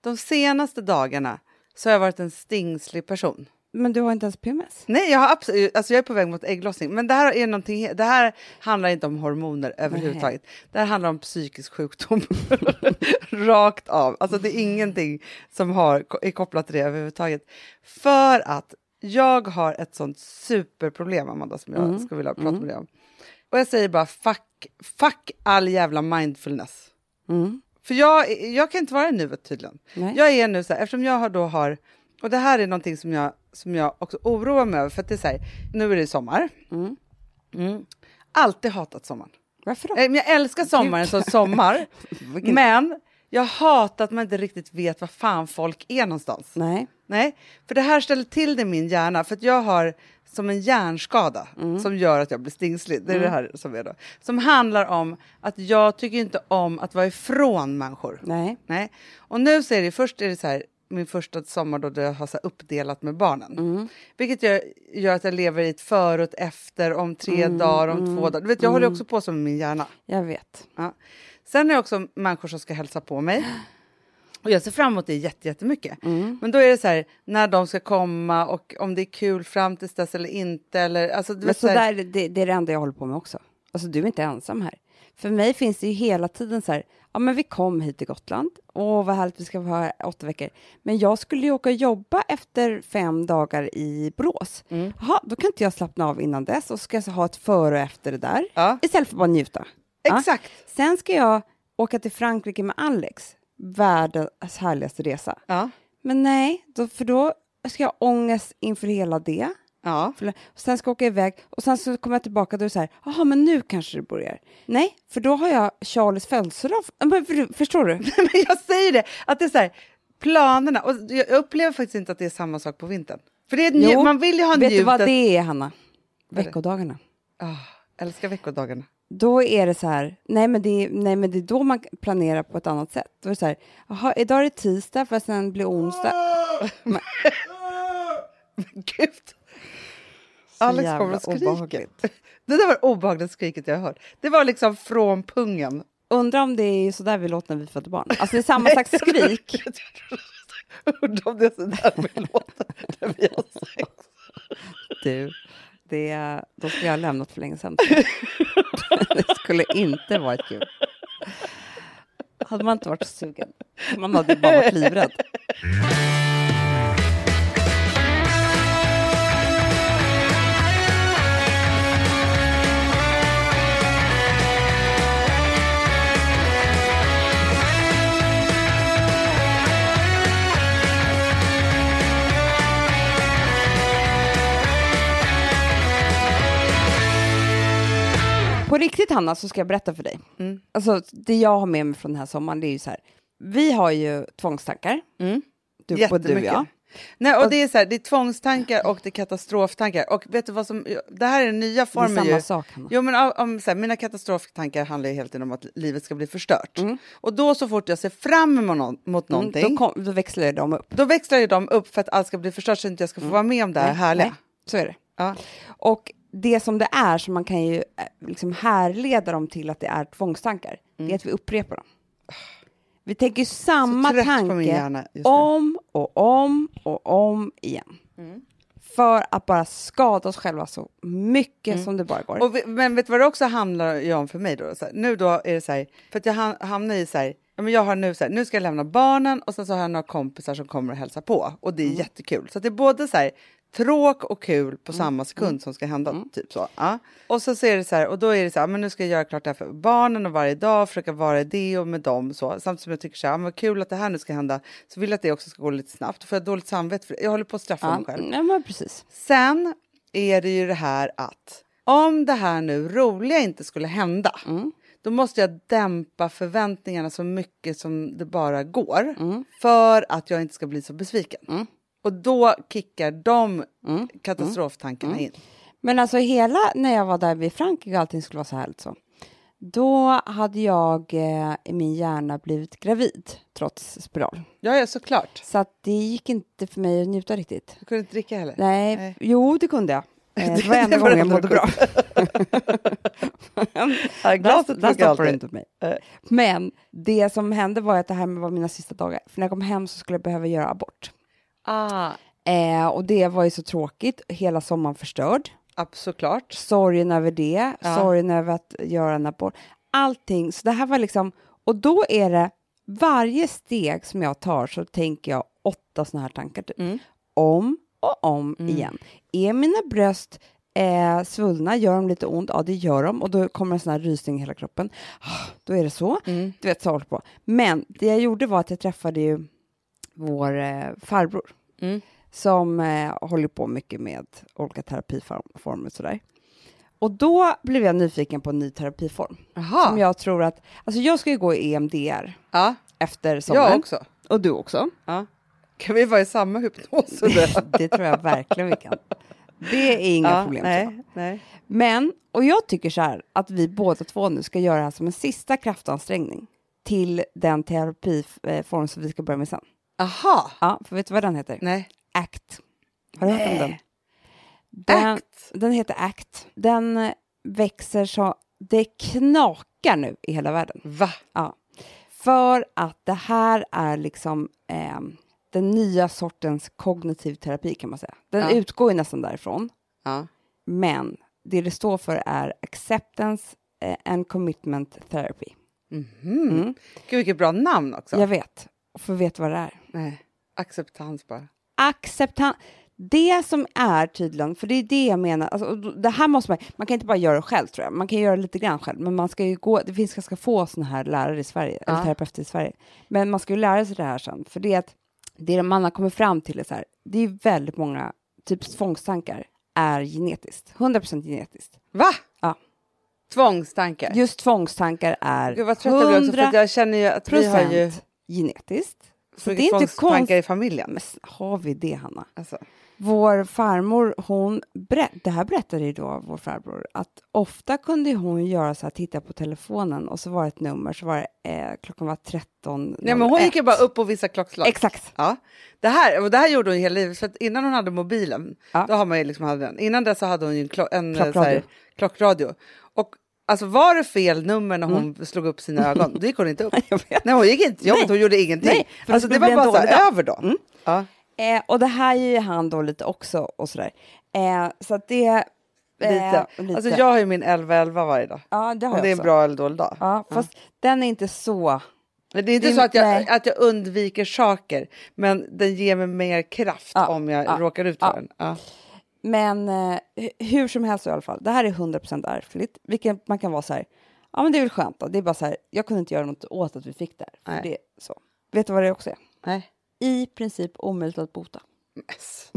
de senaste dagarna så har jag varit en stingslig person. Men du har inte ens PMS? Nej, jag, har absolut, alltså jag är på väg mot ägglossning. Men det här, är någonting, det här handlar inte om hormoner överhuvudtaget. Det här handlar om psykisk sjukdom. Rakt av. Alltså det är ingenting som har, är kopplat till det överhuvudtaget. För att jag har ett sånt superproblem, Amanda, som jag Mm. skulle vilja prata med dig om. Och jag säger bara fuck, fuck all jävla mindfulness. Mm. För jag, jag kan inte vara i nuet tydligen. Nej. Jag är nu så här, eftersom jag har då har, och det här är någonting som jag, som jag också oroar mig över, för att det är så här, nu är det sommar. Mm. Mm. Alltid hatat sommaren. Varför då? Eh, Jag älskar sommaren som sommar, men jag hatar att man inte riktigt vet var fan folk är någonstans. Nej. Nej, för det här ställer till det i min hjärna, för att jag har som en hjärnskada som gör att jag blir stingslig. Det är det här som är då. Som handlar om att jag tycker inte om att vara ifrån människor. Nej. Nej. Och nu så är det först är det så här, min första sommar då jag har så uppdelat med barnen. Vilket gör, gör att jag lever i ett före och ett efter om tre dagar, om två dagar. Du vet, jag håller också på som min hjärna. Jag vet. Ja. Sen är det också människor som ska hälsa på mig. Och jag ser fram emot det jätte- jättemycket. Men då är det så här, när de ska komma och om det är kul fram tills dess eller inte. Eller, alltså, Men så så här, där, det, det är det enda jag håller på med också. Alltså du är inte ensam här. För mig finns det ju hela tiden så här, ja men vi kom hit till Gotland, åh vad härligt vi ska vara här åtta veckor. Men jag skulle ju åka och jobba efter fem dagar i Borås. Mm. Jaha, då kan inte jag slappna av innan dess och ska jag ha ett före och efter det där. Ja. Istället för bara njuta. Ja. Exakt. Sen ska jag åka till Frankrike med Alex, världens härligaste resa. Ja. Men nej, då, för då ska jag ha ångest inför hela det. Ja. För- Och sen ska jag åka iväg och sen så kommer jag tillbaka och då är det så här, jaha men nu kanske det börjar. Nej, för då har jag Charlies födelsedag. Men för, förstår du? Men jag säger det, att det är så här, planerna. Och jag upplever faktiskt inte att det är samma sak på vintern. För det är nju- Jo, man vill ju ha Vet du vad njutet. det är Hanna? Veckodagarna. Ah, älskar veckodagarna. Då är det så här, nej men det, nej men det är då man planerar på ett annat sätt. Då är det så här, jaha idag är det tisdag för att sen blir onsdag. Men, Gud. Alex jävla kommer och skriker. obehagligt. Det där var det obehagligaste skriket jag har hört. Det var liksom från pungen. undrar om det är så där vi låter när vi föder barn. Alltså det är samma slags skrik. Undrar om det är så där vi låter när vi har sex. Du, det, då skulle jag ha lämnat för länge sedan. det skulle inte varit kul. Hade man inte varit sugen. Man hade bara varit livrädd. På riktigt Hanna så ska jag berätta för dig. Mm. Alltså det jag har med mig från den här sommaren det är ju så här. Vi har ju tvångstankar. Mm. Du, både du och jag. Nej, och det är så här, det är tvångstankar och det är katastroftankar. Och vet du vad som, det här är den nya Det är formen samma ju. sak Hanna. Jo, men om, så här, mina katastroftankar handlar ju hela tiden om att livet ska bli förstört. Och då så fort jag ser fram emot, mot någonting, Mm, då, kom, då växlar de upp. då växlar ju de upp för att allt ska bli förstört så att inte jag ska få vara med om det här härliga. Nej, så är det. Ja. Och det som det är, så man kan ju eh, liksom härleda dem till att det är tvångstankar, det är att vi upprepar dem. Vi tänker ju samma tanke om och om och om igen. Mm. För att bara skada oss själva så mycket som det bara går. Mm. Vi- men vet du vad det också handlar om för mig då? Här, nu då är det så här, för att jag ham- hamnar i så här, men jag har nu så här, nu ska jag lämna barnen och sen så har jag några kompisar som kommer och hälsa på och det är jättekul. Så att det är både så här tråk och kul på samma sekund som ska hända. Typ så. Ja. Och så ser det så här, och då är det så här, men nu ska jag göra klart det här för barnen och varje dag försöka vara i det och med dem. Så. Samtidigt som jag tycker så här, vad kul att det här nu ska hända, så vill jag att det också ska gå lite snabbt. För jag dåligt samvete för. Jag håller på att straffa ja, mig själv. ja, men precis. Sen är det ju det här att om det här nu roliga inte skulle hända, då måste jag dämpa förväntningarna så mycket som det bara går för att jag inte ska bli så besviken. Och då kickar de katastroftankarna in. Men alltså hela när jag var där vid Frankrike och allting skulle vara så härligt så. Då hade jag eh, i min hjärna blivit gravid trots spiral. Ja, ja, såklart. Så att det gick inte för mig att njuta riktigt. Du kunde inte dricka heller? Nej, Nej. jo det kunde jag. Eh, det var enda gången jag mådde bra. Ja, glaset där, stoppar du inte mig. Men det som hände var att det här var mina sista dagar. För när jag kom hem så skulle jag behöva göra abort. Ah, Eh, och det var ju så tråkigt. Hela sommaren förstörd. såklart. Sorgen över det. Ja. Sorgen över att göra en abort. Allting. Så det här var liksom... Och då är det varje steg som jag tar så tänker jag åtta såna här tankar. Typ. Mm. Om och om Mm. igen. Är mina bröst eh, svullna? Gör de lite ont? Ja, det gör de. Och då kommer en sån här rysning i hela kroppen. Ah, Då är det så. Mm. Du vet, så håller på. Men det jag gjorde var att jag träffade ju vår eh, farbror Mm. som eh, håller på mycket med olika terapiformer och sådär. Och då blev jag nyfiken på en ny terapiform Jaha. som jag tror att, alltså jag ska ju gå i EMDR Ja, efter sommaren. jag också. Och du också. Ja. Kan vi vara i samma hypnos? Det tror jag verkligen vi kan. Det är inga ja, problem. nej, nej. Men, och jag tycker så här att vi båda två nu ska göra det här som en sista kraftansträngning till den terapiform som vi ska börja med sen. Aha, Ja, för vet du vad den heter? nej. ACT. Har du hört om den? Den, Act. den heter ACT. Den växer så det knakar nu i hela världen. Va? Ja. För att det här är liksom eh, den nya sortens kognitiv terapi kan man säga. Den Ja. utgår ju nästan därifrån. Ja. Men det det står för är acceptance eh, and commitment therapy. Mhm. Mm. Gud, vilket bra namn också. Jag vet. Och får veta vad det är. Nej, acceptans bara. acceptans. Det som är tydligen, för det är det jag menar, alltså, det här måste man, man kan inte bara göra det själv tror jag, man kan göra det lite grann själv, men man ska ju gå, det finns ganska få sådana här lärare i Sverige, eller Ja. terapeuter i Sverige, men man ska ju lära sig det här sen, för det är att det man har kommit fram till är så här, det är väldigt många, typ tvångstankar, är genetiskt, 100% genetiskt. Va? Ja. Tvångstankar? Just tvångstankar är Gud vad trött jag blir också, för jag känner ju att vi har ju genetiskt. Så det är inte konstigt. i familjen. Men har vi det, Hanna? Alltså. Vår farmor, hon det här berättade ju då vår farbror, att ofta kunde hon göra så här, titta på telefonen och så var det ett nummer, så var det, eh, klockan var 13. Nej, men hon gick ju bara upp på vissa klockslag. Exakt. Ja. Det, här, och det här gjorde hon hela livet, för att innan hon hade mobilen, Ja. då har man ju liksom hade den. Innan dess så hade hon ju en, klo- en Klockradio. Så här, klockradio. Och alltså var det fel nummer när hon slog upp sina ögon, då gick hon inte upp. Mm. Nej, hon gick inte jobbet, hon gjorde ingenting. Nej, för det alltså, det var bara så här, över då. Ja. Eh, och det här ju han då lite också och sådär. Eh, så att det... Eh, Lite. lite. Alltså jag har ju min 11-11 varje dag. ja, det har Om jag det är en bra eller dålig dag. Ja, fast den är inte så... Men det är inte Det- så att jag, att jag undviker saker, men den ger mig mer kraft Ja, om jag ja, råkar ut för ja. den. Men eh, hu- hur som helst i alla fall, det här är 100% ärftligt. Vilket man kan vara så här, ja men det är väl skönt då. Det är bara så här, jag kunde inte göra något åt att vi fick det här. För det är så. Vet du vad det också är? Nej. I princip omöjligt att bota. Yes.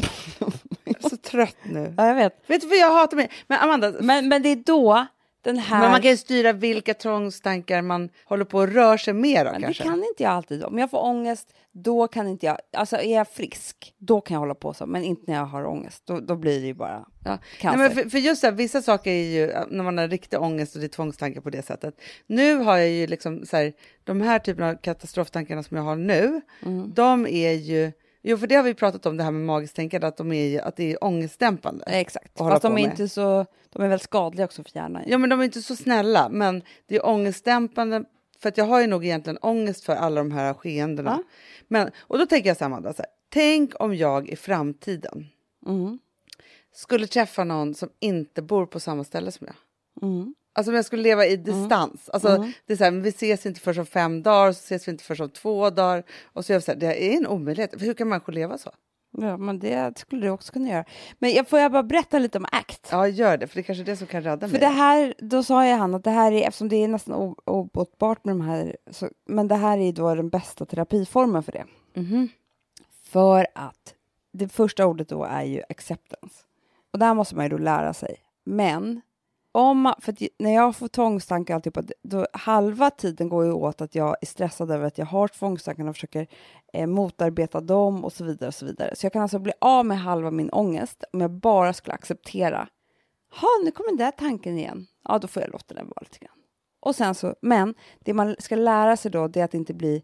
Jag är så trött nu. Ja, jag vet. Vet du vad jag hatar mig? Men Amanda, Men, men det är då den här... men man kan ju styra vilka tvångstankar man håller på att röra sig mer av Men det kanske. kan inte jag alltid. Om jag får ångest, då kan inte jag... Alltså är jag frisk, då kan jag hålla på så. Men inte när jag har ångest. Då, då blir det ju bara Ja. Nej, cancer. men för, för just så här, vissa saker är ju när man har riktig ångest och det är tvångstankar på det sättet. Nu har jag ju liksom så här, de här typerna av katastroftankarna som jag har nu, Mm. de är ju, jo för det har vi pratat om det här med magiskt tänkande, att, de är, att det är ångestdämpande. Exakt. Fast de är med. inte så... De är väl skadliga också för hjärnan. Ja, men de är inte så snälla, men det är ångestdämpande. För att jag har ju nog egentligen ångest för alla de här skeendena. Ja. Men, och då tänker jag så här, Amanda, så här, tänk om jag i framtiden Mm. skulle träffa någon som inte bor på samma ställe som jag. Mm. Alltså om jag skulle leva i distans. Alltså, det är så här, vi ses inte förrän om fem dagar, så ses vi inte förrän om två dagar. Och så är jag så här, det är en omöjlighet. För hur kan människor leva så? Ja, men det skulle du också kunna göra. Men jag får jag bara berätta lite om ACT? Ja, gör det, för det är kanske är det som kan rädda För mig. det här, då sa jag han att det här är, eftersom det är nästan obotbart med de här, så, men det här är då den bästa terapiformen för det. Mhm. För att det första ordet då är ju acceptance. Och där måste man ju då lära sig. Men om för när jag får tvångstankar alltihopa, då halva tiden går ju åt att jag är stressad över att jag har tvångstankarna och försöker eh, motarbeta dem och så vidare och så vidare. Så jag kan alltså bli av med halva min ångest om jag bara skulle acceptera. Ha, nu kommer den där tanken igen. Ja, då får jag låta den vara lite grann. Och sen så, men det man ska lära sig då det är att inte bli,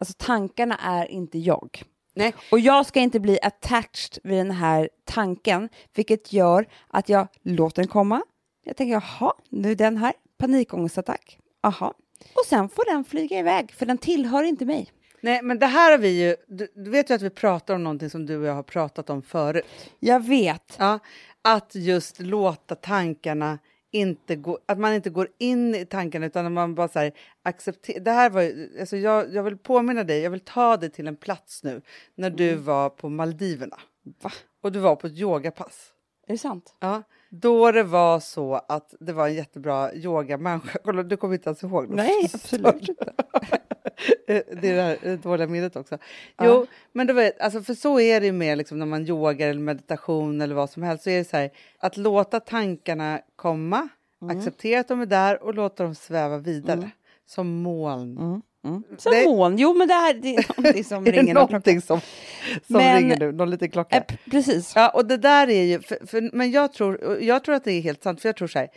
alltså tankarna är inte jag. Nej. Och jag ska inte bli attached vid den här tanken, vilket gör att jag låter den komma. Jag tänker, jaha, nu är den här, panikångestattack. Aha. Och sen får den flyga iväg, för den tillhör inte mig. Nej, men det här har vi ju... Du, du vet ju att vi pratar om någonting som du och jag har pratat om förut. Jag vet. Ja, att just låta tankarna inte gå, att man inte går in i tankarna utan att man bara så här, accepterar. Det här var ju- alltså jag, jag vill påminna dig, jag vill ta dig till en plats nu när du var på Maldiverna Va? och du var på ett yogapass. Är det sant? Ja, då det var så att det var en jättebra yogamänniska. Kolla, du kommer inte ens ihåg det. Nej, absolut inte. Eh, det är det här eh, dåliga minnet också. Ja. Jo, men det var, alltså, för så är det ju mer liksom, när man yogar eller meditation eller vad som helst. Så är det så här, att låta tankarna komma, Mm. acceptera att de är där och låta dem sväva vidare. Som moln. Mm. Mm. Som Det- moln. Jo, men det här det är någonting som Är det ringer någon klocka. någonting som, som Men- ringer nu? Någon liten klocka? P- precis. Ja, och det där är ju... För, för, men jag tror, jag tror att det är helt sant, för jag tror så här,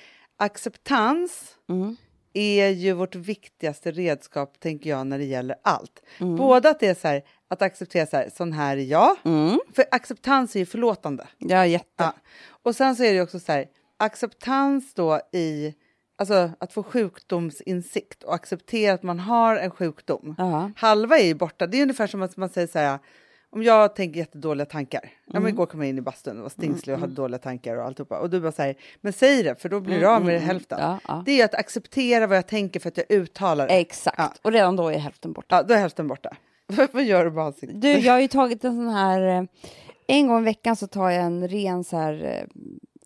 acceptans Mm. är ju vårt viktigaste redskap, tänker jag, när det gäller allt. Mm. Både att det är så här, att acceptera så här, sån här är jag, Mm. för acceptans är ju förlåtande. Ja, jätte. Ja. Och sen så är det också så här, acceptans då i, alltså att få sjukdomsinsikt och acceptera att man har en sjukdom. Ja. Halva är ju borta. Det är ungefär som att man säger så här, om jag tänker jättedåliga tankar. Ja, Mm. men igår kom jag in i bastun och var stingslig och hade dåliga tankar och alltihopa. Och du bara säger, men säg det för då blir du av med hälften. Mm, Ja, ja. Det är att acceptera vad jag tänker för att jag uttalar det. Exakt. Ja. Och redan då är hälften borta. Ja, då är hälften borta. vad gör du med ansiktet? Du, jag har ju tagit en sån här... eh, En gång i veckan så tar jag en ren så här eh,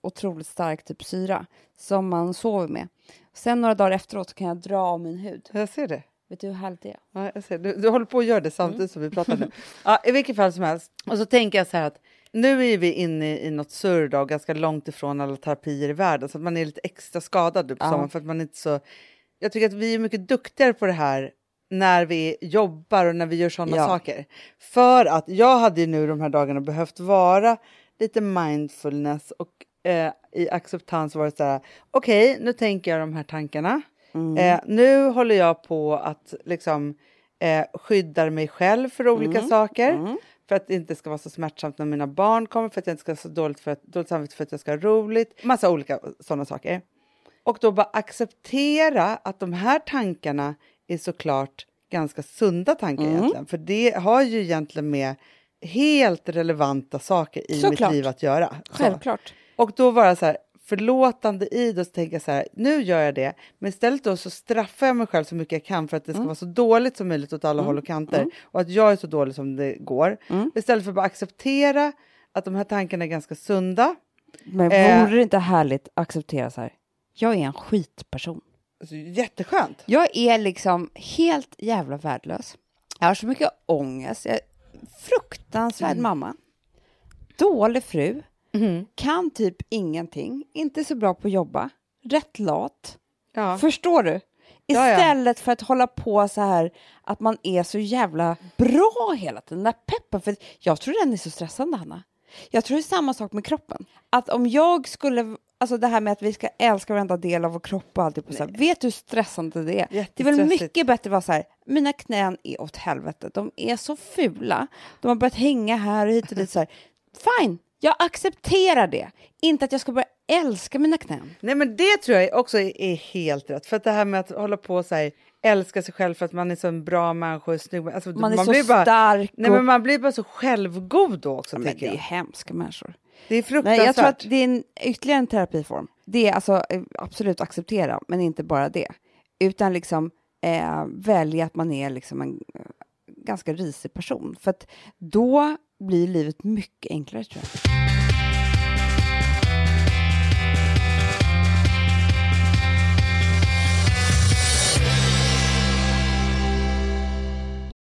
otroligt stark typ syra som man sover med. Sen några dagar efteråt kan jag dra av min hud. Jag ser det. Vet du hur härligt det är? Ja, jag ser. Du, du håller på att göra det samtidigt Mm. som vi pratar nu. Ja, I vilket fall som helst. Och så tänker jag så här att nu är vi inne i något surr då, ganska långt ifrån alla terapier i världen, så att man är lite extra skadad på Ja. sommaren för att man inte så... Jag tycker att vi är mycket duktigare på det här när vi jobbar och när vi gör sådana Ja. saker. För att jag hade ju nu de här dagarna behövt vara lite mindfulness och eh, i acceptans var det så här, okej, nu tänker jag de här tankarna. Mm. Eh, nu håller jag på att liksom eh, skydda mig själv för olika Mm. saker. För att det inte ska vara så smärtsamt när mina barn kommer, för att jag inte ska ha så dåligt, för att, dåligt samvete för att jag ska ha roligt. Massa olika sådana saker. Och då bara acceptera att de här tankarna är såklart ganska sunda tankar Mm. egentligen. För det har ju egentligen med helt relevanta saker i Såklart. mitt liv att göra. Så. Självklart. Och då vara så här förlåtande i det och tänka så här, nu gör jag det, men istället då så straffar jag mig själv så mycket jag kan för att det ska vara så dåligt som möjligt åt alla håll och kanter och att jag är så dålig som det går. Istället för att bara acceptera att de här tankarna är ganska sunda. Men Eh. vore det inte härligt att acceptera så här? Jag är en skitperson. Alltså, jätteskönt. Jag är liksom helt jävla värdelös. Jag har så mycket ångest. Jag är fruktansvärd mamma. Dålig fru. Kan typ ingenting. Inte så bra på att jobba. Rätt lat. Ja. Förstår du? Ja, ja. Istället för att hålla på så här att man är så jävla bra hela tiden. Den där peppen. För jag tror den är så stressande, Hanna. Jag tror det är samma sak med kroppen. Att om jag skulle... Alltså det här med att vi ska älska varenda del av vår kropp och alltid på så här, Vet du hur stressande det är? Det är väl mycket bättre att vara så här, mina knän är åt helvete. De är så fula. De har börjat hänga här och hit och dit. Så här. Fine, jag accepterar det. Inte att jag ska börja älska mina knän. Nej men det tror jag också är, är helt rätt. För att det här med att hålla på så här, älska sig själv för att man är så en bra människa och snygg. Alltså, Man är så blir bara, stark. Nej och- men man blir bara så självgod då också men det tycker är jag. hemska människor. Det är Nej, fruktansvärt. jag tror att det är en, ytterligare en terapiform. Det är alltså eh, absolut acceptera, men inte bara det. Utan liksom eh, välja att man är liksom en eh, ganska risig person. För att då blir livet mycket enklare tror jag.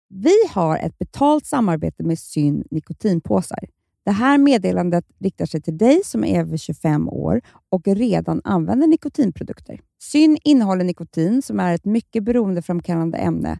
Vi har ett betalt samarbete med Syn nikotinpåsar. Det här meddelandet riktar sig till dig som är över 25 år och redan använder nikotinprodukter. Syn innehåller nikotin som är ett mycket beroendeframkallande ämne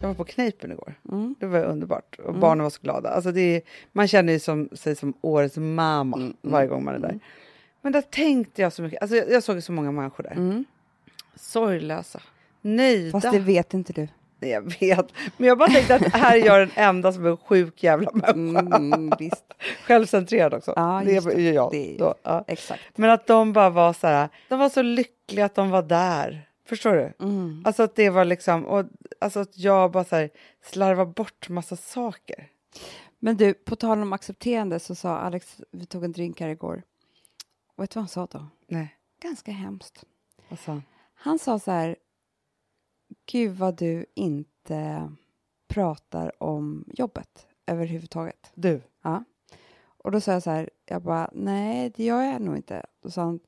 Jag var på Kneipen igår. Mm. Det var underbart. Och barnen var så glada. Alltså det är, man känner ju som, sig som årets mamma Mm, varje gång man är där. Men där tänkte jag så mycket. Alltså jag, jag såg så många människor där. Mm. Sorglösa. Nöjda. Fast det vet inte du. Nej, jag vet. Men jag bara tänkte att här är jag den enda som är en sjuk jävla människa. Mm, visst. Självcentrerad också. Ja, det är ju jag. Det är- ja. Exakt. Men att de bara var så här, de var så lyckliga att de var där. Förstår du? Mm. Alltså att det var liksom, och, alltså att jag bara så här, slarvar bort massa saker. Men du, på tal om accepterande så sa Alex, vi tog en drink här igår. Och vet du vad han sa då? Nej, Ganska hemskt. vad sa han? Han sa så här, gud vad du inte pratar om jobbet överhuvudtaget. Du. Ja. Och då sa jag så här, jag bara, nej det gör jag nog inte. Då sa han,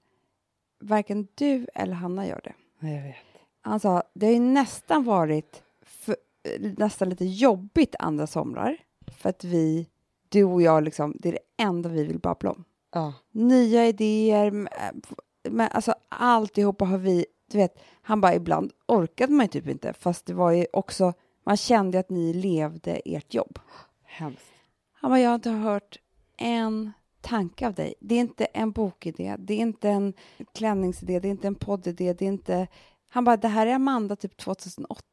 varken du eller Hanna gör det. Jag vet. Han sa, det har ju nästan varit för, nästan lite jobbigt andra somrar. För att vi, du och jag, liksom, det är det enda vi vill babbla om. Ja. Nya idéer, men alltså alltihopa har vi, du vet, han bara ibland orkade man ju typ inte. Fast det var ju också, man kände att ni levde ert jobb. Hemskt. Han bara, jag har inte hört en tanke av dig. Det är inte en bokidé, det är inte en klänningsidé, det är inte en poddidé, det är inte... Han bara, det här är Amanda typ 2008.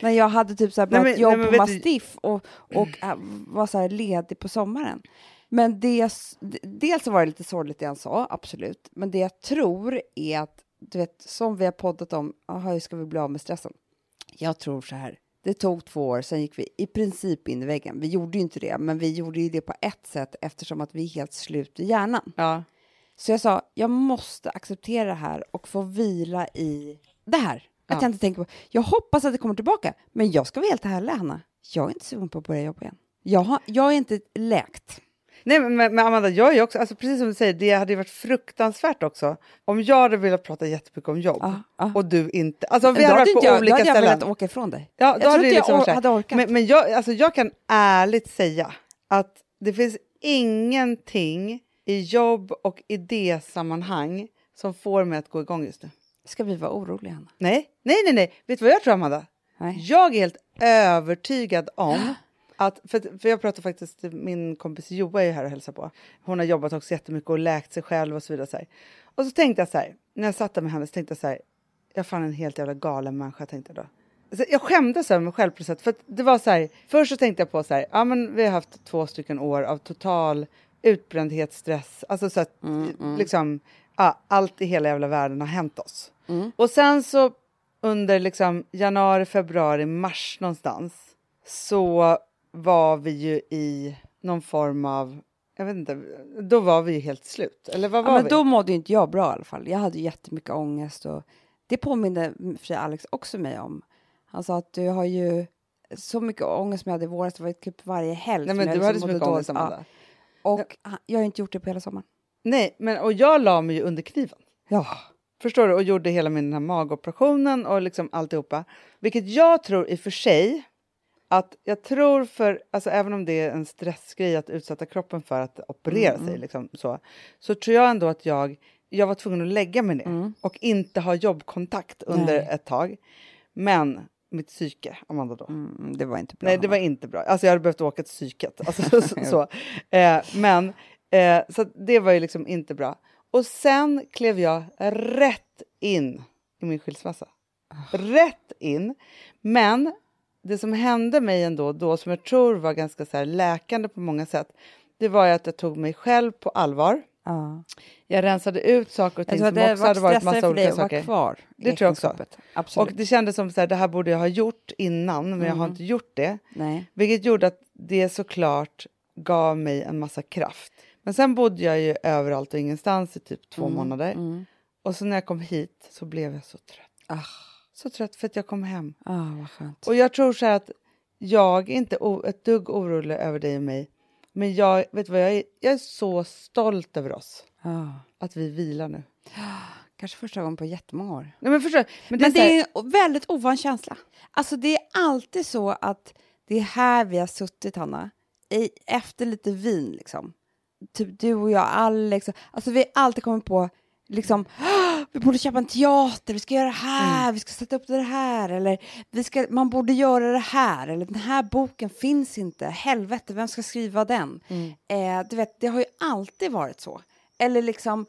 När jag hade typ så här börjat jobb nej, men på Mastiff och, och äh, var så här ledig på sommaren. Men det, dels var det lite sorgligt det han sa, absolut. Men det jag tror är att, du vet, som vi har poddat om, aha, hur ska vi bli av med stressen? Jag tror så här, det tog två år, sen gick vi i princip in i väggen. Vi gjorde ju inte det, men vi gjorde ju det på ett sätt eftersom att vi är helt slut i hjärnan. Ja. Så jag sa, jag måste acceptera det här och få vila i det här. Att Ja. jag inte tänker på, jag hoppas att det kommer tillbaka, men jag ska vara helt ärlig, Hanna. Jag är inte sugen på att börja jobba igen. Jag, har, jag är inte läkt. Nej, men, men Amanda, jag är också, alltså, precis som du säger, det hade ju varit fruktansvärt också om jag hade velat prata jättemycket om jobb Ja, ja. och du inte. Alltså om vi Då hade varit på jag, då olika hade jag ställen. velat åka ifrån dig. Ja, jag då tror hade inte liksom jag hade orkat. Men, men jag, alltså, jag kan ärligt säga att det finns ingenting i jobb och idésammanhang som får mig att gå igång just nu. Ska vi vara oroliga, Hanna? Nej, nej, nej, nej. Vet du vad jag tror, Amanda? Nej. Jag är helt övertygad om att, för, för jag pratar faktiskt, min kompis Joa är här och hälsar på. Hon har jobbat också jättemycket och läkt sig själv och så vidare. Så här. Och så tänkte jag så här, när jag satt där med henne så tänkte jag så här, jag fann en helt jävla galen människa tänkte jag då. Så jag skämdes över mig själv på sätt. För att det var så här, först så tänkte jag på så här, ja men vi har haft två stycken år av total utbrändhet, stress, alltså så att liksom, ja, allt i hela jävla världen har hänt oss. Och sen så under liksom januari, februari, mars någonstans så var vi ju i någon form av, jag vet inte, då var vi ju helt slut. Eller vad var Ja, men vi? då mådde inte jag bra i alla fall. Jag hade jättemycket ångest och det påminde för sig Alex också mig om. Han sa att du har ju så mycket ångest som jag hade i våras, det var typ varje helg. Nej men du liksom hade så mycket ångest. Ja, Och han- jag har inte gjort det på hela sommaren. Nej, men och jag la mig ju under kniven. Ja. Förstår du? Och gjorde hela min magoperationen och liksom alltihopa. Vilket jag tror i och för sig att jag tror för, alltså även om det är en stressgrej att utsätta kroppen för att operera sig liksom så, så tror jag ändå att jag, jag var tvungen att lägga mig ner och inte ha jobbkontakt under Nej. ett tag. Men mitt psyke, Amanda då. Mm, det var inte bra. Nej, det var inte bra. Alltså jag hade behövt åka till psyket. Alltså, så, så. Eh, men, eh, så det var ju liksom inte bra. Och sen klev jag rätt in i min skilsmässa. Rätt in. Men det som hände mig ändå då, som jag tror var ganska så läkande på många sätt, det var ju att jag tog mig själv på allvar. Ja. Jag rensade ut saker och ting som att också var hade varit massa olika att saker. kvar Det tror jag också. Absolut. Och det kändes som så här, det här borde jag ha gjort innan, men jag har inte gjort det. Nej. Vilket gjorde att det såklart gav mig en massa kraft. Men sen bodde jag ju överallt och ingenstans i typ två månader. Mm. Och så när jag kom hit så blev jag så trött. Ah, Så trött för att jag kom hem. ah, vad skönt. Och jag tror så här att jag är inte ett dugg orolig över dig och mig. Men jag, vet vad, jag är, jag är så stolt över oss. Ah. Att vi vilar nu. Kanske första gången på jättemånga år. Nej, men förstår, du? men det Men är, det är en väldigt ovan känsla. Alltså det är alltid så att det är här vi har suttit, Hanna. I, efter lite vin, liksom. Typ du och jag, Alex. Alltså vi har alltid kommit på, liksom, "Ah, vi borde köpa en teater, vi ska göra det här, vi ska sätta upp det här, eller vi ska, man borde göra det här, eller den här boken finns inte, helvete, vem ska skriva den? Eh, du vet, det har ju alltid varit så. Eller liksom,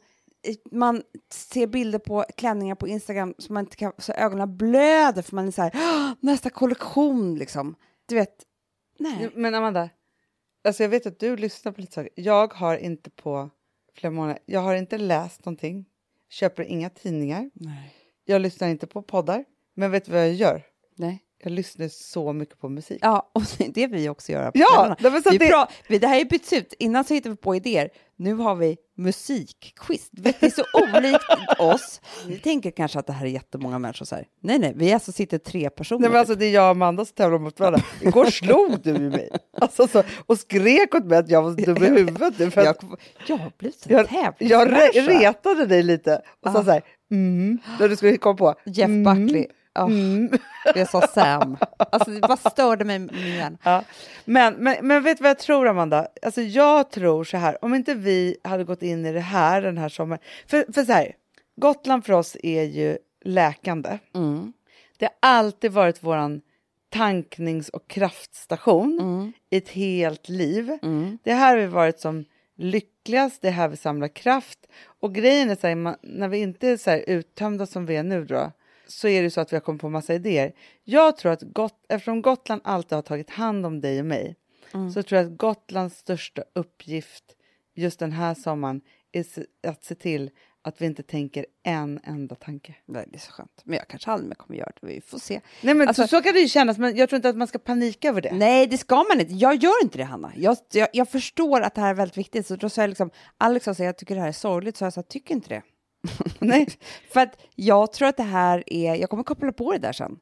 eh, man ser bilder på klänningar på Instagram som man inte kan, så ögonen blöder för man är så här, "Ah, nästa kollektion liksom. Du vet, nej. men Amanda, alltså jag vet att du lyssnar på lite saker. Jag har inte på flera månader, jag har inte läst någonting. Köper inga tidningar. nej. Jag lyssnar inte på poddar. Men vet du vad jag gör? nej. Jag lyssnar så mycket på musik. Ja, och det är vi också gör. Ja, det var så vi det- pra- det här är bytt ut. Innan så hittade vi på idéer. Nu har vi musikquiz. Det är så olikt oss. Ni tänker kanske att det här är jättemånga människor. Så här. Nej, nej, vi alltså sitter tre personer. Nej, men alltså, det är jag och Amanda som tävlar mot varandra. Igår slog du mig alltså, så, och skrek åt mig att jag var dum i huvudet. För att jag, jag har blivit en jag, jag re, tävlingsmänniska. retade dig lite och sa Ja. så här, mm, när du skulle komma på. Jeff mm, Ja, Mm. Jag sa Sam. Alltså, det bara störde mig. Ja. Men, men, men vet du vad jag tror, Amanda? Alltså, jag tror så här, om inte vi hade gått in i det här den här sommaren. För, för så här, Gotland för oss är ju läkande. Mm. Det har alltid varit våran tanknings och kraftstation Mm. i ett helt liv. Mm. Det är här vi varit som lyckligast, det är här vi samlar kraft. Och grejen är så här, man, när vi inte är så här uttömda som vi är nu då, så är det så att vi har kommit på massa idéer. Jag tror att Got, eftersom Gotland alltid har tagit hand om dig och mig, så tror jag att Gotlands största uppgift just den här sommaren är att se till att vi inte tänker en enda tanke. Nej, Det är så skönt. Men jag kanske aldrig mer kommer göra det. Vi får se. Nej, men Alltså- så, så kan det ju kännas, men jag tror inte att man ska panika över det. Nej, det ska man inte. Jag gör inte det, Hanna. Jag, jag, jag förstår att det här är väldigt viktigt. Så då sa jag liksom, Alex sa att jag tycker det här är sorgligt, så jag sa, tycker inte det. Nej. För att jag tror att det här är, jag kommer koppla på det där sen.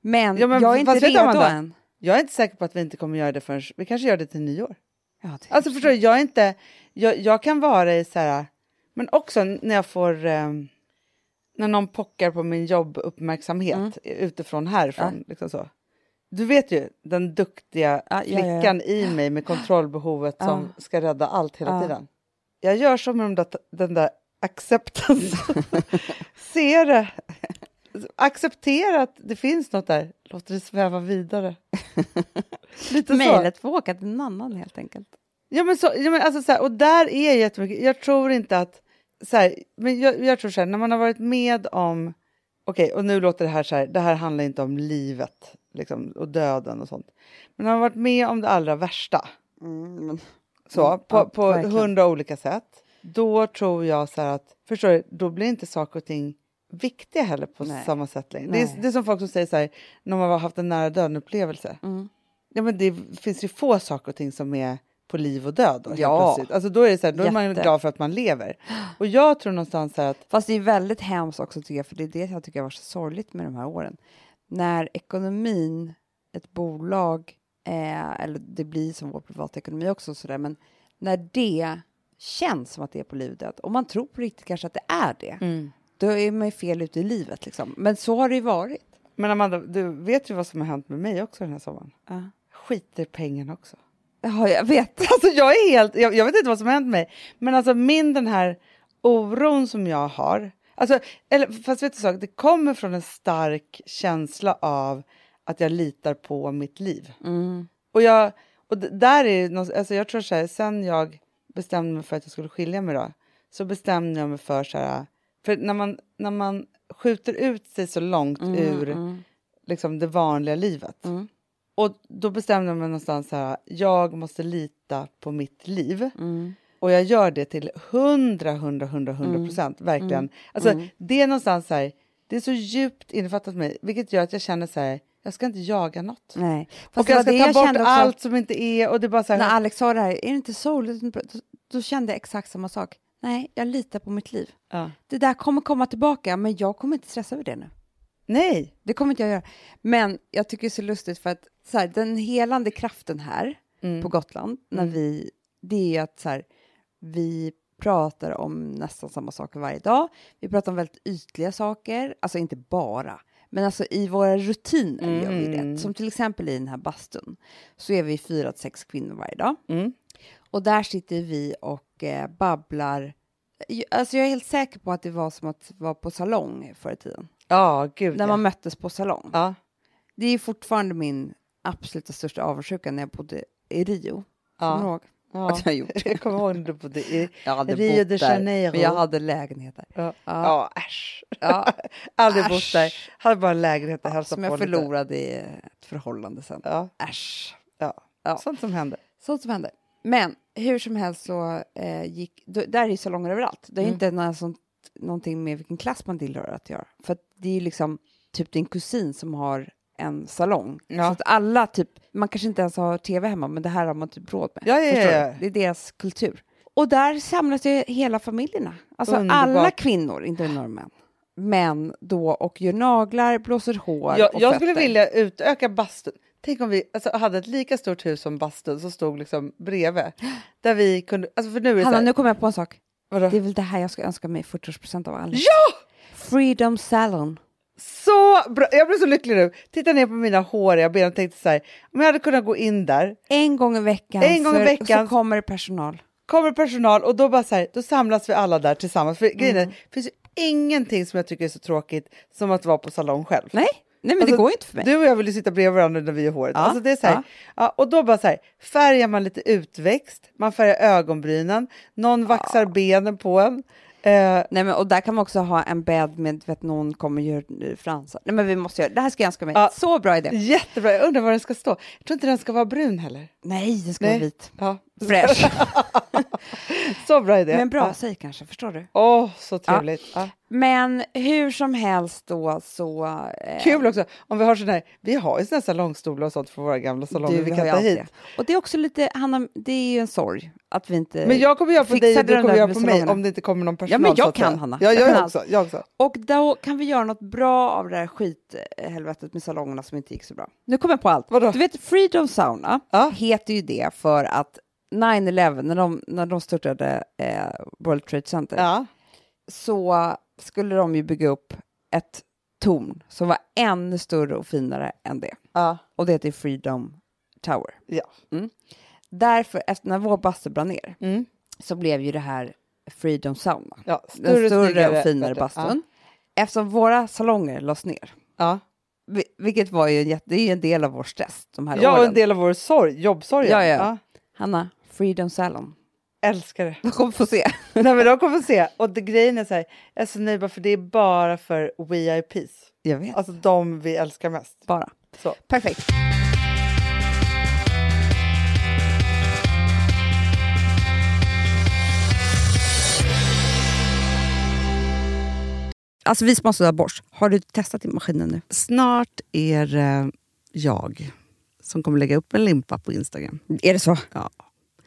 Men, Ja, men jag är inte redo Amanda? än. Jag är inte säker på att vi inte kommer göra det förrän, vi kanske gör det till nyår. Ja, det, Alltså förstår du, jag är inte, jag, jag kan vara i så här, men också när jag får, eh, när någon pockar på min jobbuppmärksamhet utifrån härifrån, liksom så. Du vet ju, den duktiga Ja, ja, ja, ja. flickan i mig med kontrollbehovet som ska rädda allt hela Ja. tiden. Jag gör som med de där, den där acceptance. Se det. Acceptera att det finns något där. Låt det sväva vidare. Lite. Mejlet får åka till någon annan helt enkelt. Ja, men så, ja, men alltså, så här, och där är jättemycket. Jag tror inte att... Så här, men jag, jag tror så här, när man har varit med om... Okej, och nu låter det här så här, det här handlar inte om livet liksom, och döden och sånt. Men när man har varit med om det allra värsta, Mm, så, Mm, på, ja, på hundra olika sätt, då tror jag så att, förstår du, då blir inte saker och ting viktiga heller på Nej. samma sätt längre. Det är, det är som folk som säger så här, när man har haft en nära döden-upplevelse. Mm. Ja, men det finns ju få saker och ting som är på liv och död. Då, Ja. Alltså, då är, det så här, då är man glad för att man lever. Och jag tror någonstans att... Fast det är väldigt hemskt också tycker jag, för det är det jag tycker har varit så sorgligt med de här åren. När ekonomin, ett bolag, eh, eller det blir som vår privatekonomi också sådär, men när det känns som att det är på liv och man tror på riktigt kanske att det är det, då är man ju fel ute i livet liksom. Men så har det ju varit. Men Amanda, du vet ju vad som har hänt med mig också den här sommaren. Ja, Skiter pengarna också. ja jag vet. Alltså jag är helt... Jag, jag vet inte vad som har hänt mig. Men alltså min den här oron som jag har. Alltså, eller, fast vet du sak, det kommer från en stark känsla av att jag litar på mitt liv. Mm. Och, jag, och där är alltså jag tror så här, sen jag bestämde mig för att jag skulle skilja mig då, så bestämde jag mig för så här, för när man, när man skjuter ut sig så långt ur mm. liksom det vanliga livet. Mm. Och då bestämde jag mig någonstans så här, jag måste lita på mitt liv. Mm. Och jag gör det till 100, 100, 100, 100 procent. Verkligen. Alltså, Det är någonstans så här, det är så djupt innefattat mig, vilket gör att jag känner så här, jag ska inte jaga något. Nej. Fast och jag ska ta bort allt som inte är och det bara så här, När Alex sa det här, är det inte sorgligt? Då, kände jag exakt samma sak. Nej, jag litar på mitt liv. ja. Det där kommer komma tillbaka, men jag kommer inte stressa över det nu. Nej, Det kommer inte jag göra. Men jag tycker det är så lustigt för att så här, den helande kraften här Mm. på Gotland, när vi, det är att så här, vi pratar om nästan samma saker varje dag. Vi pratar om väldigt ytliga saker, alltså inte bara, men alltså i våra rutiner gör vi Mm. det. Som till exempel i den här bastun, så är vi fyra till sex kvinnor varje dag. Mm. Och där sitter vi och eh, babblar. Alltså jag är helt säker på att det var som att vara på salong förr i tiden. ja gud När ja. man möttes på salong. ja. Det är fortfarande min absoluta största avundsjuka när jag bodde i Rio. Ja. Kommer du ihåg? Ja. Att jag gjort. Jag kommer ihåg när du bodde i Rio de där, Janeiro. Men jag hade lägenhet där. Ja, Ja. ja äsch. Ja, Aldrig bott där. Hade bara en lägenhet att hälsa som jag lite. förlorade i ett förhållande sen. Ja, Äsch. ja. Ja. Sånt som händer. Sånt som hände. Men hur som helst så eh, gick, då, där är ju salonger överallt. Det är Mm. inte några sånt, någonting med vilken klass man tillhör att göra. För att det är ju liksom typ din kusin som har en salong. Ja. Så att alla typ, man kanske inte ens har tv hemma men det här har man typ råd med. Ja, ja. Det är deras kultur. Och där samlas ju hela familjerna. Alltså Underbart. alla kvinnor, inte några män. Män då och gör naglar, blåser hår Jag, och jag skulle vilja utöka bastun. Tänk om vi alltså, hade ett lika stort hus som bastun som stod liksom bredvid. Där vi kunde, alltså för nu är det Hanna, här, nu kommer jag på en sak. vadå? Det är väl det här jag ska önska mig 40-årspresent av alla. Ja! Freedom Salon. Så bra! Jag blir så lycklig nu. Titta ner på mina håriga ben och tänkte så här, om jag hade kunnat gå in där, En gång i veckan, En gång i veckan. så kommer det personal. kommer personal och då bara så här, då samlas vi alla där tillsammans. För grejen Mm. är, det finns ju ingenting som jag tycker är så tråkigt som att vara på salong själv. Nej, nej men Alltså, det går inte för mig. Du och jag vill ju sitta bredvid varandra när vi gör håret. Ja, Alltså det är så här, ja. ja. och då bara så här, färgar man lite utväxt, man färgar ögonbrynen, någon vaxar benen på en. Eh, Nej, men, och där kan man också ha en bädd med, vet, någon kommer gör eh, fransar. Nej, men vi måste göra det. här ska jag önska mig. Ja. Så bra idé. jättebra, jag undrar vad den ska stå. Jag tror inte den ska vara brun heller. Nej, den ska Nej. vara vit. Ja. Fresh. Så bra idé. men bra Ja. säg kanske, förstår du? Åh, så trevligt. Ja. Men hur som helst då så... Eh, Kul också om vi har sån här, vi har ju såna här salongstolar och sånt för våra gamla salonger Du, vi kan ta hit. det. Och det är också lite, Hanna, det är ju en sorg att vi inte... Men jag kommer göra på dig och du kommer göra på mig om det inte kommer någon Ja, personal. men jag kan. Hanna. Ja, Jag jag, också, jag också. Och då kan vi göra något bra av det här skithelvetet med salongerna som inte gick så bra. Nu kommer jag på allt. Vadå? Du vet, Freedom Sauna Ja. heter ju det för att 9-11, när de, när de störtade eh, World Trade Center, Ja. så skulle de ju bygga upp ett torn som var ännu större och finare än det. Ja. Och det heter Freedom Tower. Ja. Därför, efter när vår bastu brann ner, Mm. så blev ju det här Freedom Sauna. ja. Den större snyggare, och finare bastun. Eftersom våra salonger lades ner, Ja. vi- vilket var ju en, det är ju en del av vår stress de här Ja, åren. en del av vår sorg, jobbsorg. Ja, ja. Hanna, Freedom Salon. Älskar det. De kommer få se. Nej, men de kommer få se. Och det, grejen är så här, jag är så nöjd bara för det är bara för VIPs. Jag vet. Alltså de vi älskar mest. Bara. Så. Perfekt. Alltså vi som har sådär borst, har du testat i maskinen nu? Snart är det jag som kommer lägga upp en limpa på Instagram. Är det så? Ja.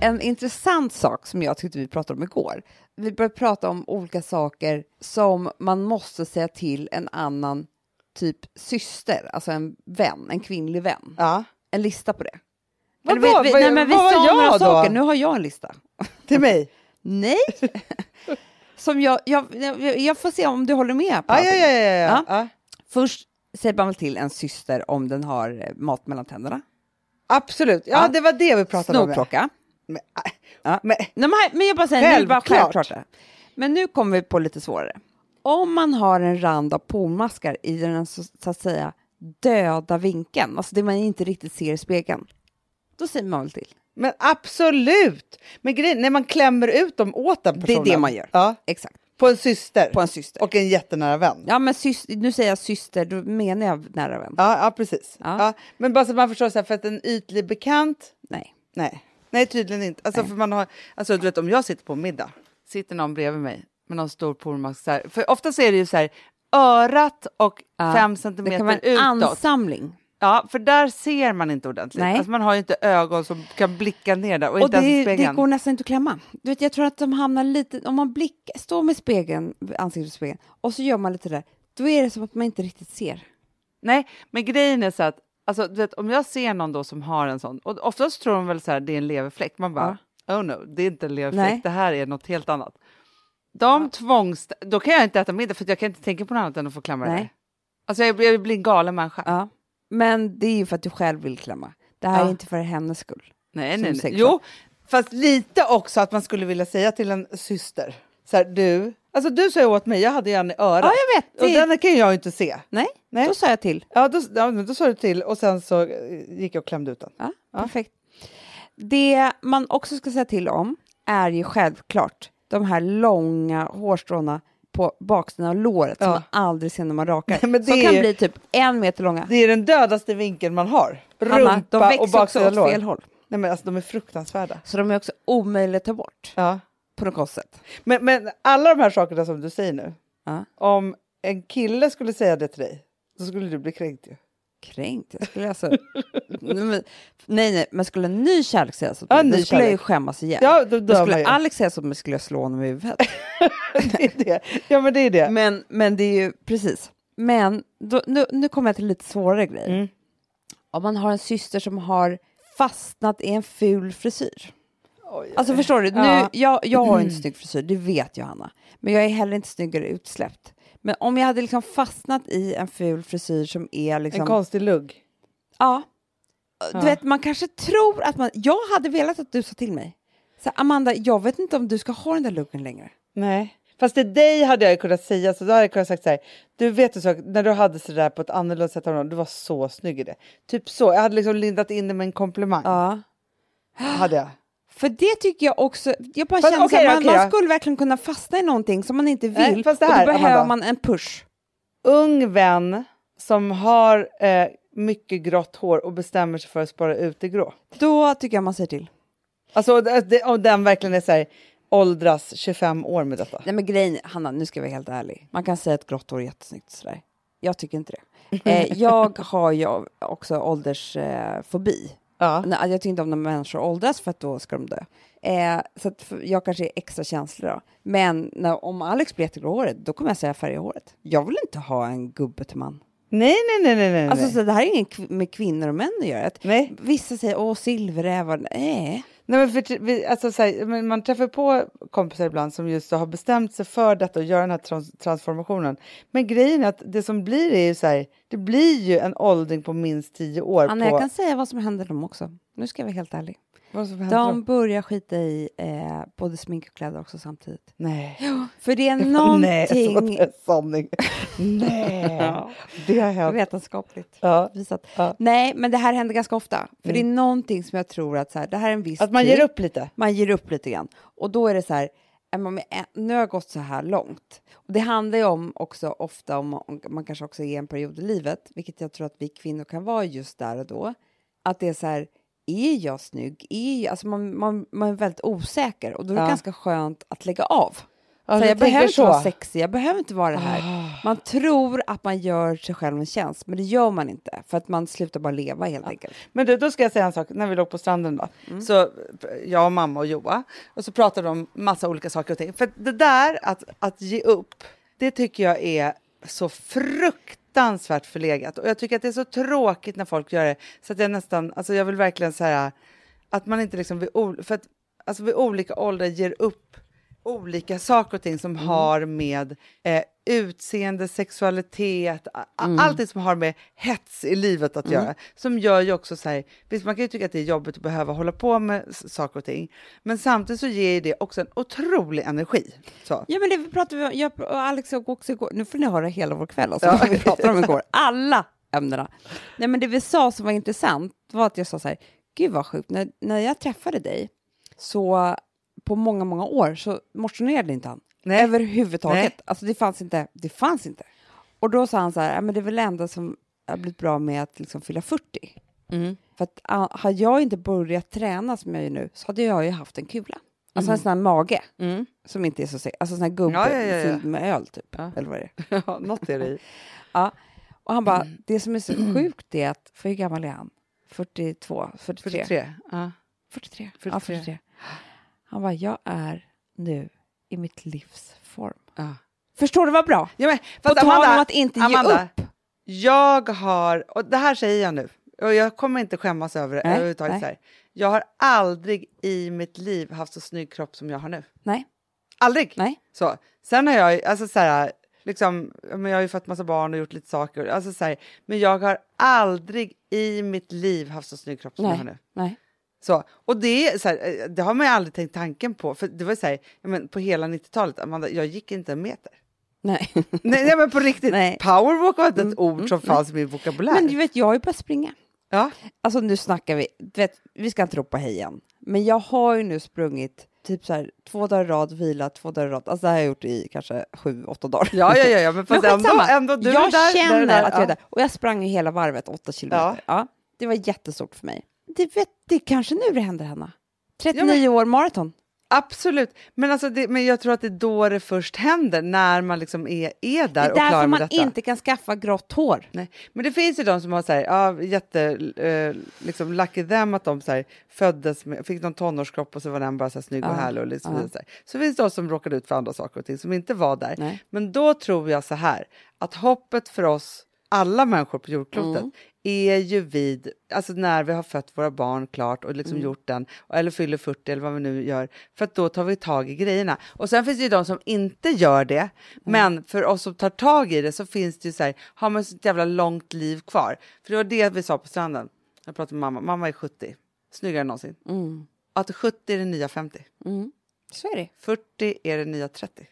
En intressant sak som jag tyckte vi pratade om igår. Vi började prata om olika saker som man måste säga till en annan typ syster, alltså en vän, en kvinnlig vän. Ja. En lista på det. Vad Eller var- vi, vad- nej, men vi vad sa några då? saker, nu har jag en lista. Till mig? Nej! som jag, jag, jag, får se om du håller med på Ja, ja, ja. ja, ja. Först säger man väl till en syster om den har eh, mat mellan tänderna. Absolut. Ja, Ja. det var det vi pratade om. Snorklocka. Men, äh, Ja. men, men, jag bara säger, nu bara Självklart. Men nu kommer vi på lite svårare. Om man har en rand av pormaskar i den så, så att säga döda vinkeln, alltså det man inte riktigt ser i spegeln, då säger man väl till. men absolut! Men grejen, när man klämmer ut dem åt den Det är personen. det man gör. Ja, Exakt, på en syster. på en syster. Och en jättenära vän. Ja, men sys- nu säger jag syster, då menar jag nära vän. Ja, ja precis. Ja. Ja. Men bara så att man förstår, så här, för att en ytlig bekant, Nej. nej. Nej, tydligen inte. Alltså, för man har, alltså, du vet, om jag sitter på middag, sitter någon bredvid mig med någon stor pormask, så här, för ofta så är det ju så här, örat och Ja, fem Det centimeter kan vara en utåt. ansamling. Ja, för där ser man inte ordentligt. Nej. Alltså, man har ju inte ögon som kan blicka ner där och, Och inte ens det, det går nästan inte att klämma. Du vet, jag tror att de hamnar lite, om man blickar, står med spegeln, ansiktet spegeln och så gör man lite där, då är det som att man inte riktigt ser. Nej, men grejen är så att alltså, vet, om jag ser någon då som har en sån, och oftast tror de väl så här, det är en leverfläck. Man bara, oh no, det är inte en leverfläck, Nej. det här är något helt annat. De tvångs... Då kan jag inte äta middag för jag kan inte tänka på något annat än att få klämma det Nej. där. Alltså jag, jag blir en galen människa. Ja. Men det är ju för att du själv vill klämma. Det här Ja. är inte för hennes skull. Nej, nej, nej. Jo, fast lite också att man skulle vilja säga till en syster, så här, du, Alltså du sa ju åt mig, jag hade en i örat. Ja, jag vet. Och den kan jag ju inte se. Nej, Nej. då sa jag till. Ja, då, ja, då sa du till och sen så eh, gick jag och klämde ut den. Ja, Perfekt. Det man också ska säga till om är ju självklart de här långa hårstråna på baksidan av låret som Ja. man aldrig ser när man rakar. Nej, men det som kan ju- bli typ en meter långa. Det är den dödaste vinkeln man har. Hanna, de Rumpa och växer också åt lår. fel håll. Nej men alltså de är fruktansvärda. Så de är också omöjliga att ta bort Ja. På något konstigt sätt. Men, men alla de här sakerna som du säger nu. Ja. Om en kille skulle säga det till dig, då skulle du bli kränkt ju. Kränkt. Jag skulle alltså... nej, nej, men skulle en ny kärlek säga så, Ja, då skulle jag ju skämmas igen. Ja, då Då skulle. Alex säga så, men skulle jag slå honom i huvudet. det är det. Ja men det är det. Men, men det är ju precis. Men då, nu, nu kommer jag till lite svårare grejer. Mm. Om man har en syster som har fastnat i en ful frisyr. Oj, Alltså förstår du, nu, Ja. jag, jag har inte snygg frisyr, det vet Johanna. Men jag är heller inte snyggare utsläppt. Men om jag hade liksom fastnat i en ful frisyr som är liksom... En konstig lugg. Ja. Du Ja. vet, man kanske tror att man... Jag hade velat att du sa till mig. Så Amanda, jag vet inte om du ska ha den där luggen längre. Nej. Fast till dig hade jag kunnat säga så. Då hade jag kunnat sagt så här. Du vet du så, när du hade så där på ett annorlunda sätt. Du var så snygg i det. Typ så. Jag hade liksom lindat in det med en komplimang. Ja. Hade jag. För det tycker jag också, jag bara Fast känner här, då, man, okej man skulle verkligen kunna fastna i någonting som man inte vill Nej, fast det och här, då behöver Amanda. man en push. Ung vän som har eh, mycket grått hår och bestämmer sig för att spara ut det grå. Då tycker jag man säger till. Alltså det, om den verkligen är så här, åldras 25 år med detta. Nej men grejen, Hanna, nu ska jag vara helt ärlig. Man kan säga att grått hår är jättesnyggt sådär. Jag tycker inte det. Eh, jag har ju också åldersfobi. Eh. Ja. Nej, Jag tycker inte om när människor åldras för att då ska de dö. Eh, så jag kanske är extra känslig då. Men när, om Alex blir jättegråhårig, då kommer jag säga färga håret. Jag vill inte ha en gubbe till man. Nej, nej, nej, nej, nej. Alltså så det här är inget med kvinnor och män att göra. Att nej. Vissa säger åh silverrävar. Nej. Nej, men för, vi, alltså, så här, man träffar på kompisar ibland som just har bestämt sig för detta och gör den här trans transformationen. Men grejen är att det som blir är ju så här, det blir ju en åldring på minst tio år. Anna, på, jag kan säga vad som händer dem också. Nu ska jag vara helt ärlig. De börjar skita i eh, både smink och kläder också samtidigt. Nej. För det är Nej, någonting så det är sanning. Nej, Ja. det har hänt. vetenskapligt Ja. visat. Ja. Nej, men det här händer ganska ofta. För det är någonting som jag tror att så här, det här är en viss Att man tid. ger upp lite. Man ger upp lite grann. Och då är det så här, nu har jag gått så här långt. Och det handlar ju om också ofta om om man kanske också är i en period i livet, vilket jag tror att vi kvinnor kan vara just där och då. Att det är så här, är jag snygg? Är jag, alltså man, man, man är väldigt osäker och då är det Ja. ganska skönt att lägga av. Ja, så jag tänker behöver inte så. vara sexig, jag behöver inte vara det här. Ah. Man tror att man gör sig själv en tjänst, men det gör man inte. För att man slutar bara leva helt enkelt. Men du, då ska jag säga en sak. När vi låg på stranden då, så jag och mamma och Joa, och så pratade de om massa olika saker och ting. För det där att, att ge upp, det tycker jag är så fruktansvärt förlegat. Och jag tycker att det är så tråkigt när folk gör det. Så att jag nästan, alltså jag vill verkligen säga att man inte liksom vid, ol- för att, alltså vid olika åldrar ger upp olika saker och ting som har med eh, utseende, sexualitet, a- allting som har med hets i livet att göra. Som gör ju också så här, visst man kan ju tycka att det är jobbigt att behöva hålla på med saker och ting, men samtidigt så ger det också en otrolig energi. Så. Ja, men det pratade vi om, jag och Alex och också igår. Nu får ni höra hela vår kväll, alltså, vad vi pratade om igår. Alla ämnena. Nej, men det vi sa som var intressant var att jag sa så här, gud vad sjukt, när, när jag träffade dig så på många, många år så motionerade inte han. Nej. Överhuvudtaget. Nej. Alltså det fanns inte. Det fanns inte. Och då sa han så här, "Ja, men det är väl det enda som har blivit bra med att liksom fylla 40. För att hade jag inte börjat träna som jag gör nu så hade jag ju haft en kula. Alltså en sån här mage som inte är så sexig. Alltså en sån här gubbe Ja, ja, ja, fylld med öl typ. Eller vad det är. Ja, något är det i. Ja. Och han bara, det som är så sjukt är att, för hur gammal är han? 42? 43? 43. Ja. 43. 43. Ja, 43. Han bara, jag är nu i mitt livs form. Ja. Förstår du vad bra? Ja, men, På fast tal Amanda, om att inte ge Amanda, upp. Jag har, och det här säger jag nu, och jag kommer inte skämmas över det Nej, överhuvudtaget. nej. Så här. Jag har aldrig i mitt liv haft så snygg kropp som jag har nu. Nej, Aldrig! nej. Så. Sen har jag, alltså så här, liksom, men jag har ju fått massa barn och gjort lite saker, alltså så här, men jag har aldrig i mitt liv haft så snygg kropp som jag har Nej, nu. nej. Så, och det, så här, eh, det har man ju aldrig tänkt tanken på, för det var så här, men på hela 90-talet, Amanda, jag gick inte en meter. Nej. Nej, nej men på riktigt, Nej. powerwalk var inte ett Mm, ord mm, som fanns i min vokabulär. Men du vet, jag har ju börjat springa. ja. Alltså nu snackar vi, du vet, vi ska inte ropa hej igen. Men jag har ju nu sprungit typ så här två dagar i rad, vilat två dagar i rad. Alltså det här har jag gjort i kanske sju, åtta dagar. Ja, ja, ja, men fast Men ändå, ändå, du jag är där. känner där, att jag är där. Och jag sprang ju hela varvet, åtta kilometer. Ja. Ja. det var jättestort för mig. Det, vet, det är kanske nu det händer, Hanna. 39 Ja, men- år maraton. Absolut, men, alltså det, men jag tror att det är då det först händer, när man liksom är, är Det där är och klar därför med man detta. inte kan skaffa grått hår. Nej. Men det finns ju de som har så här, ja, jätte, eh, liksom lucky them att de så här, föddes med, fick någon tonårskropp och så var den bara så här, snygg och Ja, härlig. Och liksom, ja. så, här. så finns det de som råkade ut för andra saker och ting som inte var där. Nej. Men då tror jag så här, att hoppet för oss, alla människor på jordklotet, Mm. är ju vid, alltså när vi har fött våra barn klart och liksom Mm. gjort den, eller fyller 40 eller vad vi nu gör, för att då tar vi tag i grejerna. Och sen finns det ju de som inte gör det, Mm. men för oss som tar tag i det så finns det ju så här, har man så ett jävla långt liv kvar. För det var det vi sa på stranden, jag pratade med mamma, mamma är 70, snyggare än någonsin. Mm. Att 70 är det nya 50, Mm. Så är det. 40 är det nya 30.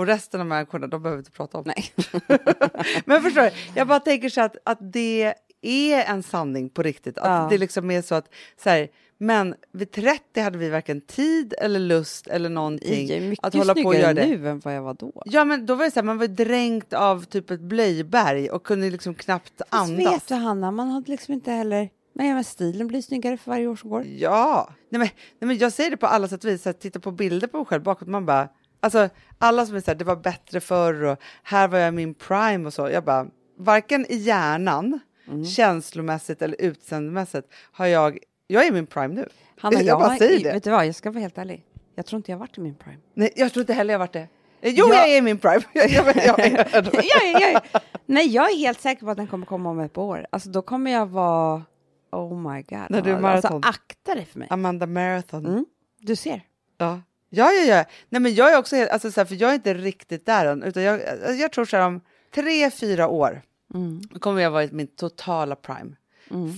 Och resten av människorna, de behöver inte prata om. Nej. Men förstår du, jag bara tänker så att, att det är en sanning på riktigt. Att Ja. det liksom är så att, så här, men vid 30 hade vi varken tid eller lust eller någonting Jag är mycket att hålla på och göra det. nu än vad jag var då. Ja, men då var det så här, man var dränkt av typ ett blöjberg och kunde liksom knappt andas. vet du Hanna, man hade liksom inte heller... Men, ja, men stilen blir snyggare för varje år som går. Ja, nej men, nej men jag säger det på alla sätt och vis, titta på bilder på mig själv bakåt, man bara, alltså alla som är så här, det var bättre förr och här var jag i min prime och så, jag bara, varken i hjärnan, Mm. känslomässigt eller utseendemässigt har jag, jag är i min prime nu. Hanna, jag, jag, bara säger det. Vet du vad, jag ska vara helt ärlig. Jag tror inte jag varit i min prime. Nej, jag tror inte heller jag varit det. Eh, Jo, Jag- jag är i min prime. Jag, jag, jag, nej, jag är helt säker på att den kommer komma om ett par år. Alltså då kommer jag vara... Oh my god. När du är alltså, akta dig för mig. Amanda Marathon. Mm. Du ser. Ja. Ja, ja, ja. Nej, men jag är också helt, alltså, så här, för jag är inte riktigt där än, utan jag, jag tror så här om tre, fyra år Mm. kommer jag vara i min totala prime.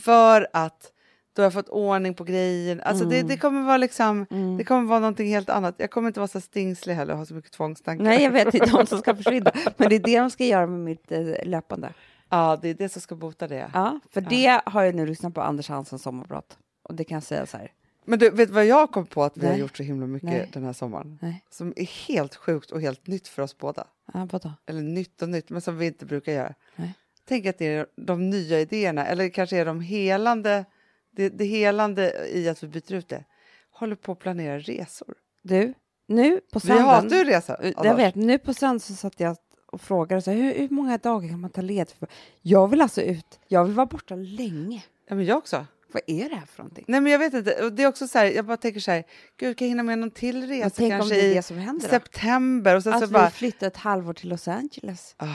För att då har jag fått ordning på grejen. Alltså det, det kommer vara liksom, det kommer vara någonting helt annat. Jag kommer inte vara så stingslig heller och ha så mycket tvångstankar. Nej, jag vet inte de som ska försvinna. Men det är det de ska göra med mitt eh, löpande. Ja, det är det som ska bota det. Ja, för det har jag nu lyssnat på Anders Hanssons sommarprat. Och det kan jag säga så här. Men du, vet du vad jag kom på att vi har Nej. gjort så himla mycket Nej. den här sommaren? Nej. Som är helt sjukt och helt nytt för oss båda. Ja, vadå? Eller nytt och nytt, men som vi inte brukar göra. Nej. Tänk att det är de nya idéerna, eller kanske är de helande, det, det helande i att vi byter ut det. Håller på att planera resor. Du, nu på Vi sanden. hatar ju resa. Jag Anders. vet, nu på söndag så satt jag och frågade så här, hur, hur många dagar kan man ta led för? Jag vill alltså ut, jag vill vara borta länge. Ja, men jag också. Vad är det här för någonting? Nej, men jag vet inte. Och det är också så här, jag bara tänker så här, gud, kan jag hinna med någon till resa Men tänk om kanske det är i det som händer september? Och sen Att så vi bara, flyttar ett halvår till Los Angeles ah,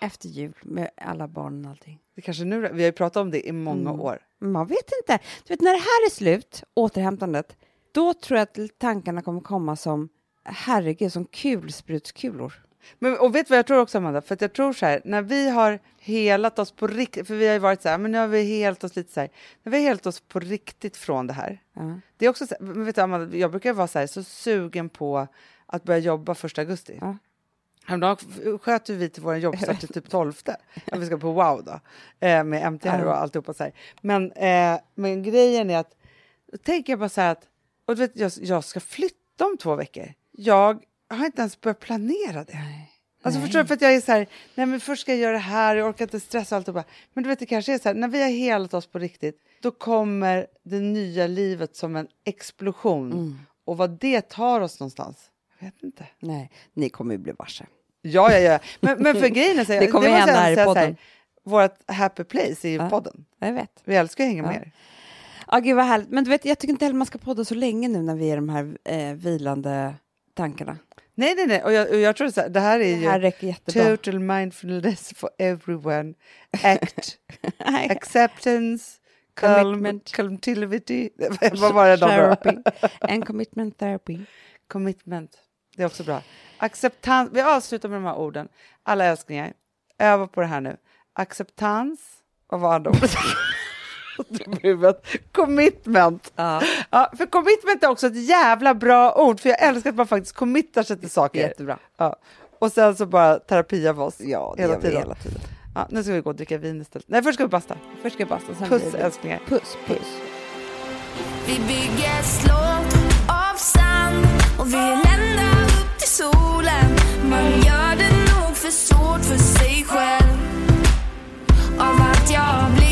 efter jul med alla barnen och allting. det kanske nu, vi har ju pratat om det i många Mm. år. Man vet inte. Du vet, när det här är slut, återhämtandet, då tror jag att tankarna kommer komma som herregud, som kulsprutskulor. Men, och vet du vad jag tror också, Amanda? För att jag tror så här, när vi har helat oss på riktigt, för vi har ju varit så här, men nu har vi helat oss lite så här, när vi har helat oss på riktigt från det här. Ja. Det är också så här, men vet du, Amanda, jag brukar vara så här, så sugen på att börja jobba första augusti. Ja. Häromdagen sköt vi till vår jobbstart till typ 12. När vi ska på Wow då, eh, med MTR Ja. och alltihopa så här. Men, eh, men grejen är att, då tänker jag bara så här att, och du vet, jag, jag ska flytta om två veckor. Jag har inte ens börjat planera det. Alltså Nej. förstår du? För att jag är så här, nej men först ska jag göra det här, jag orkar inte stressa och allt och bara. Men du vet, det kanske är så här, när vi har helat oss på riktigt, då kommer det nya livet som en explosion. Mm. Och vad det tar oss någonstans, jag vet inte. Nej, ni kommer ju bli varse. Ja, ja, ja. Men, men för grejen är så här, Det kommer måste hända jag här i podden. Vårt happy place är ju Ja. podden. Jag vet. Vi älskar att hänga Ja. med er. Ja, gud vad härligt. Men du vet, jag tycker inte heller man ska podda så länge nu när vi är de här eh, vilande tankarna. Nej, nej, nej. Och jag, och jag tror så här, det här är Det ju här räcker jättebra. total mindfulness for everyone. Act, acceptance, Commitment. calmtility. Vad var det? Therapy. And commitment therapy. Commitment. Det är också bra. Acceptans. Vi avslutar med de här orden. Alla älsklingar, öva på det här nu. Acceptans. Vad var andra ordet? commitment. Ja. Ja, för commitment är också ett jävla bra ord, för jag älskar att man faktiskt committar sig till saker. Jättebra. Ja. Och sen så bara terapi av oss Ja, det hela vi tiden. hela tiden. Ja, nu ska vi gå och dricka vin istället. Nej, först ska vi basta. Först ska jag basta, sen Puss blir älsklingar. Puss, puss. Vi bygger slott av sand och vill ända upp till solen Man gör det nog för svårt för sig själv Av allt jag blev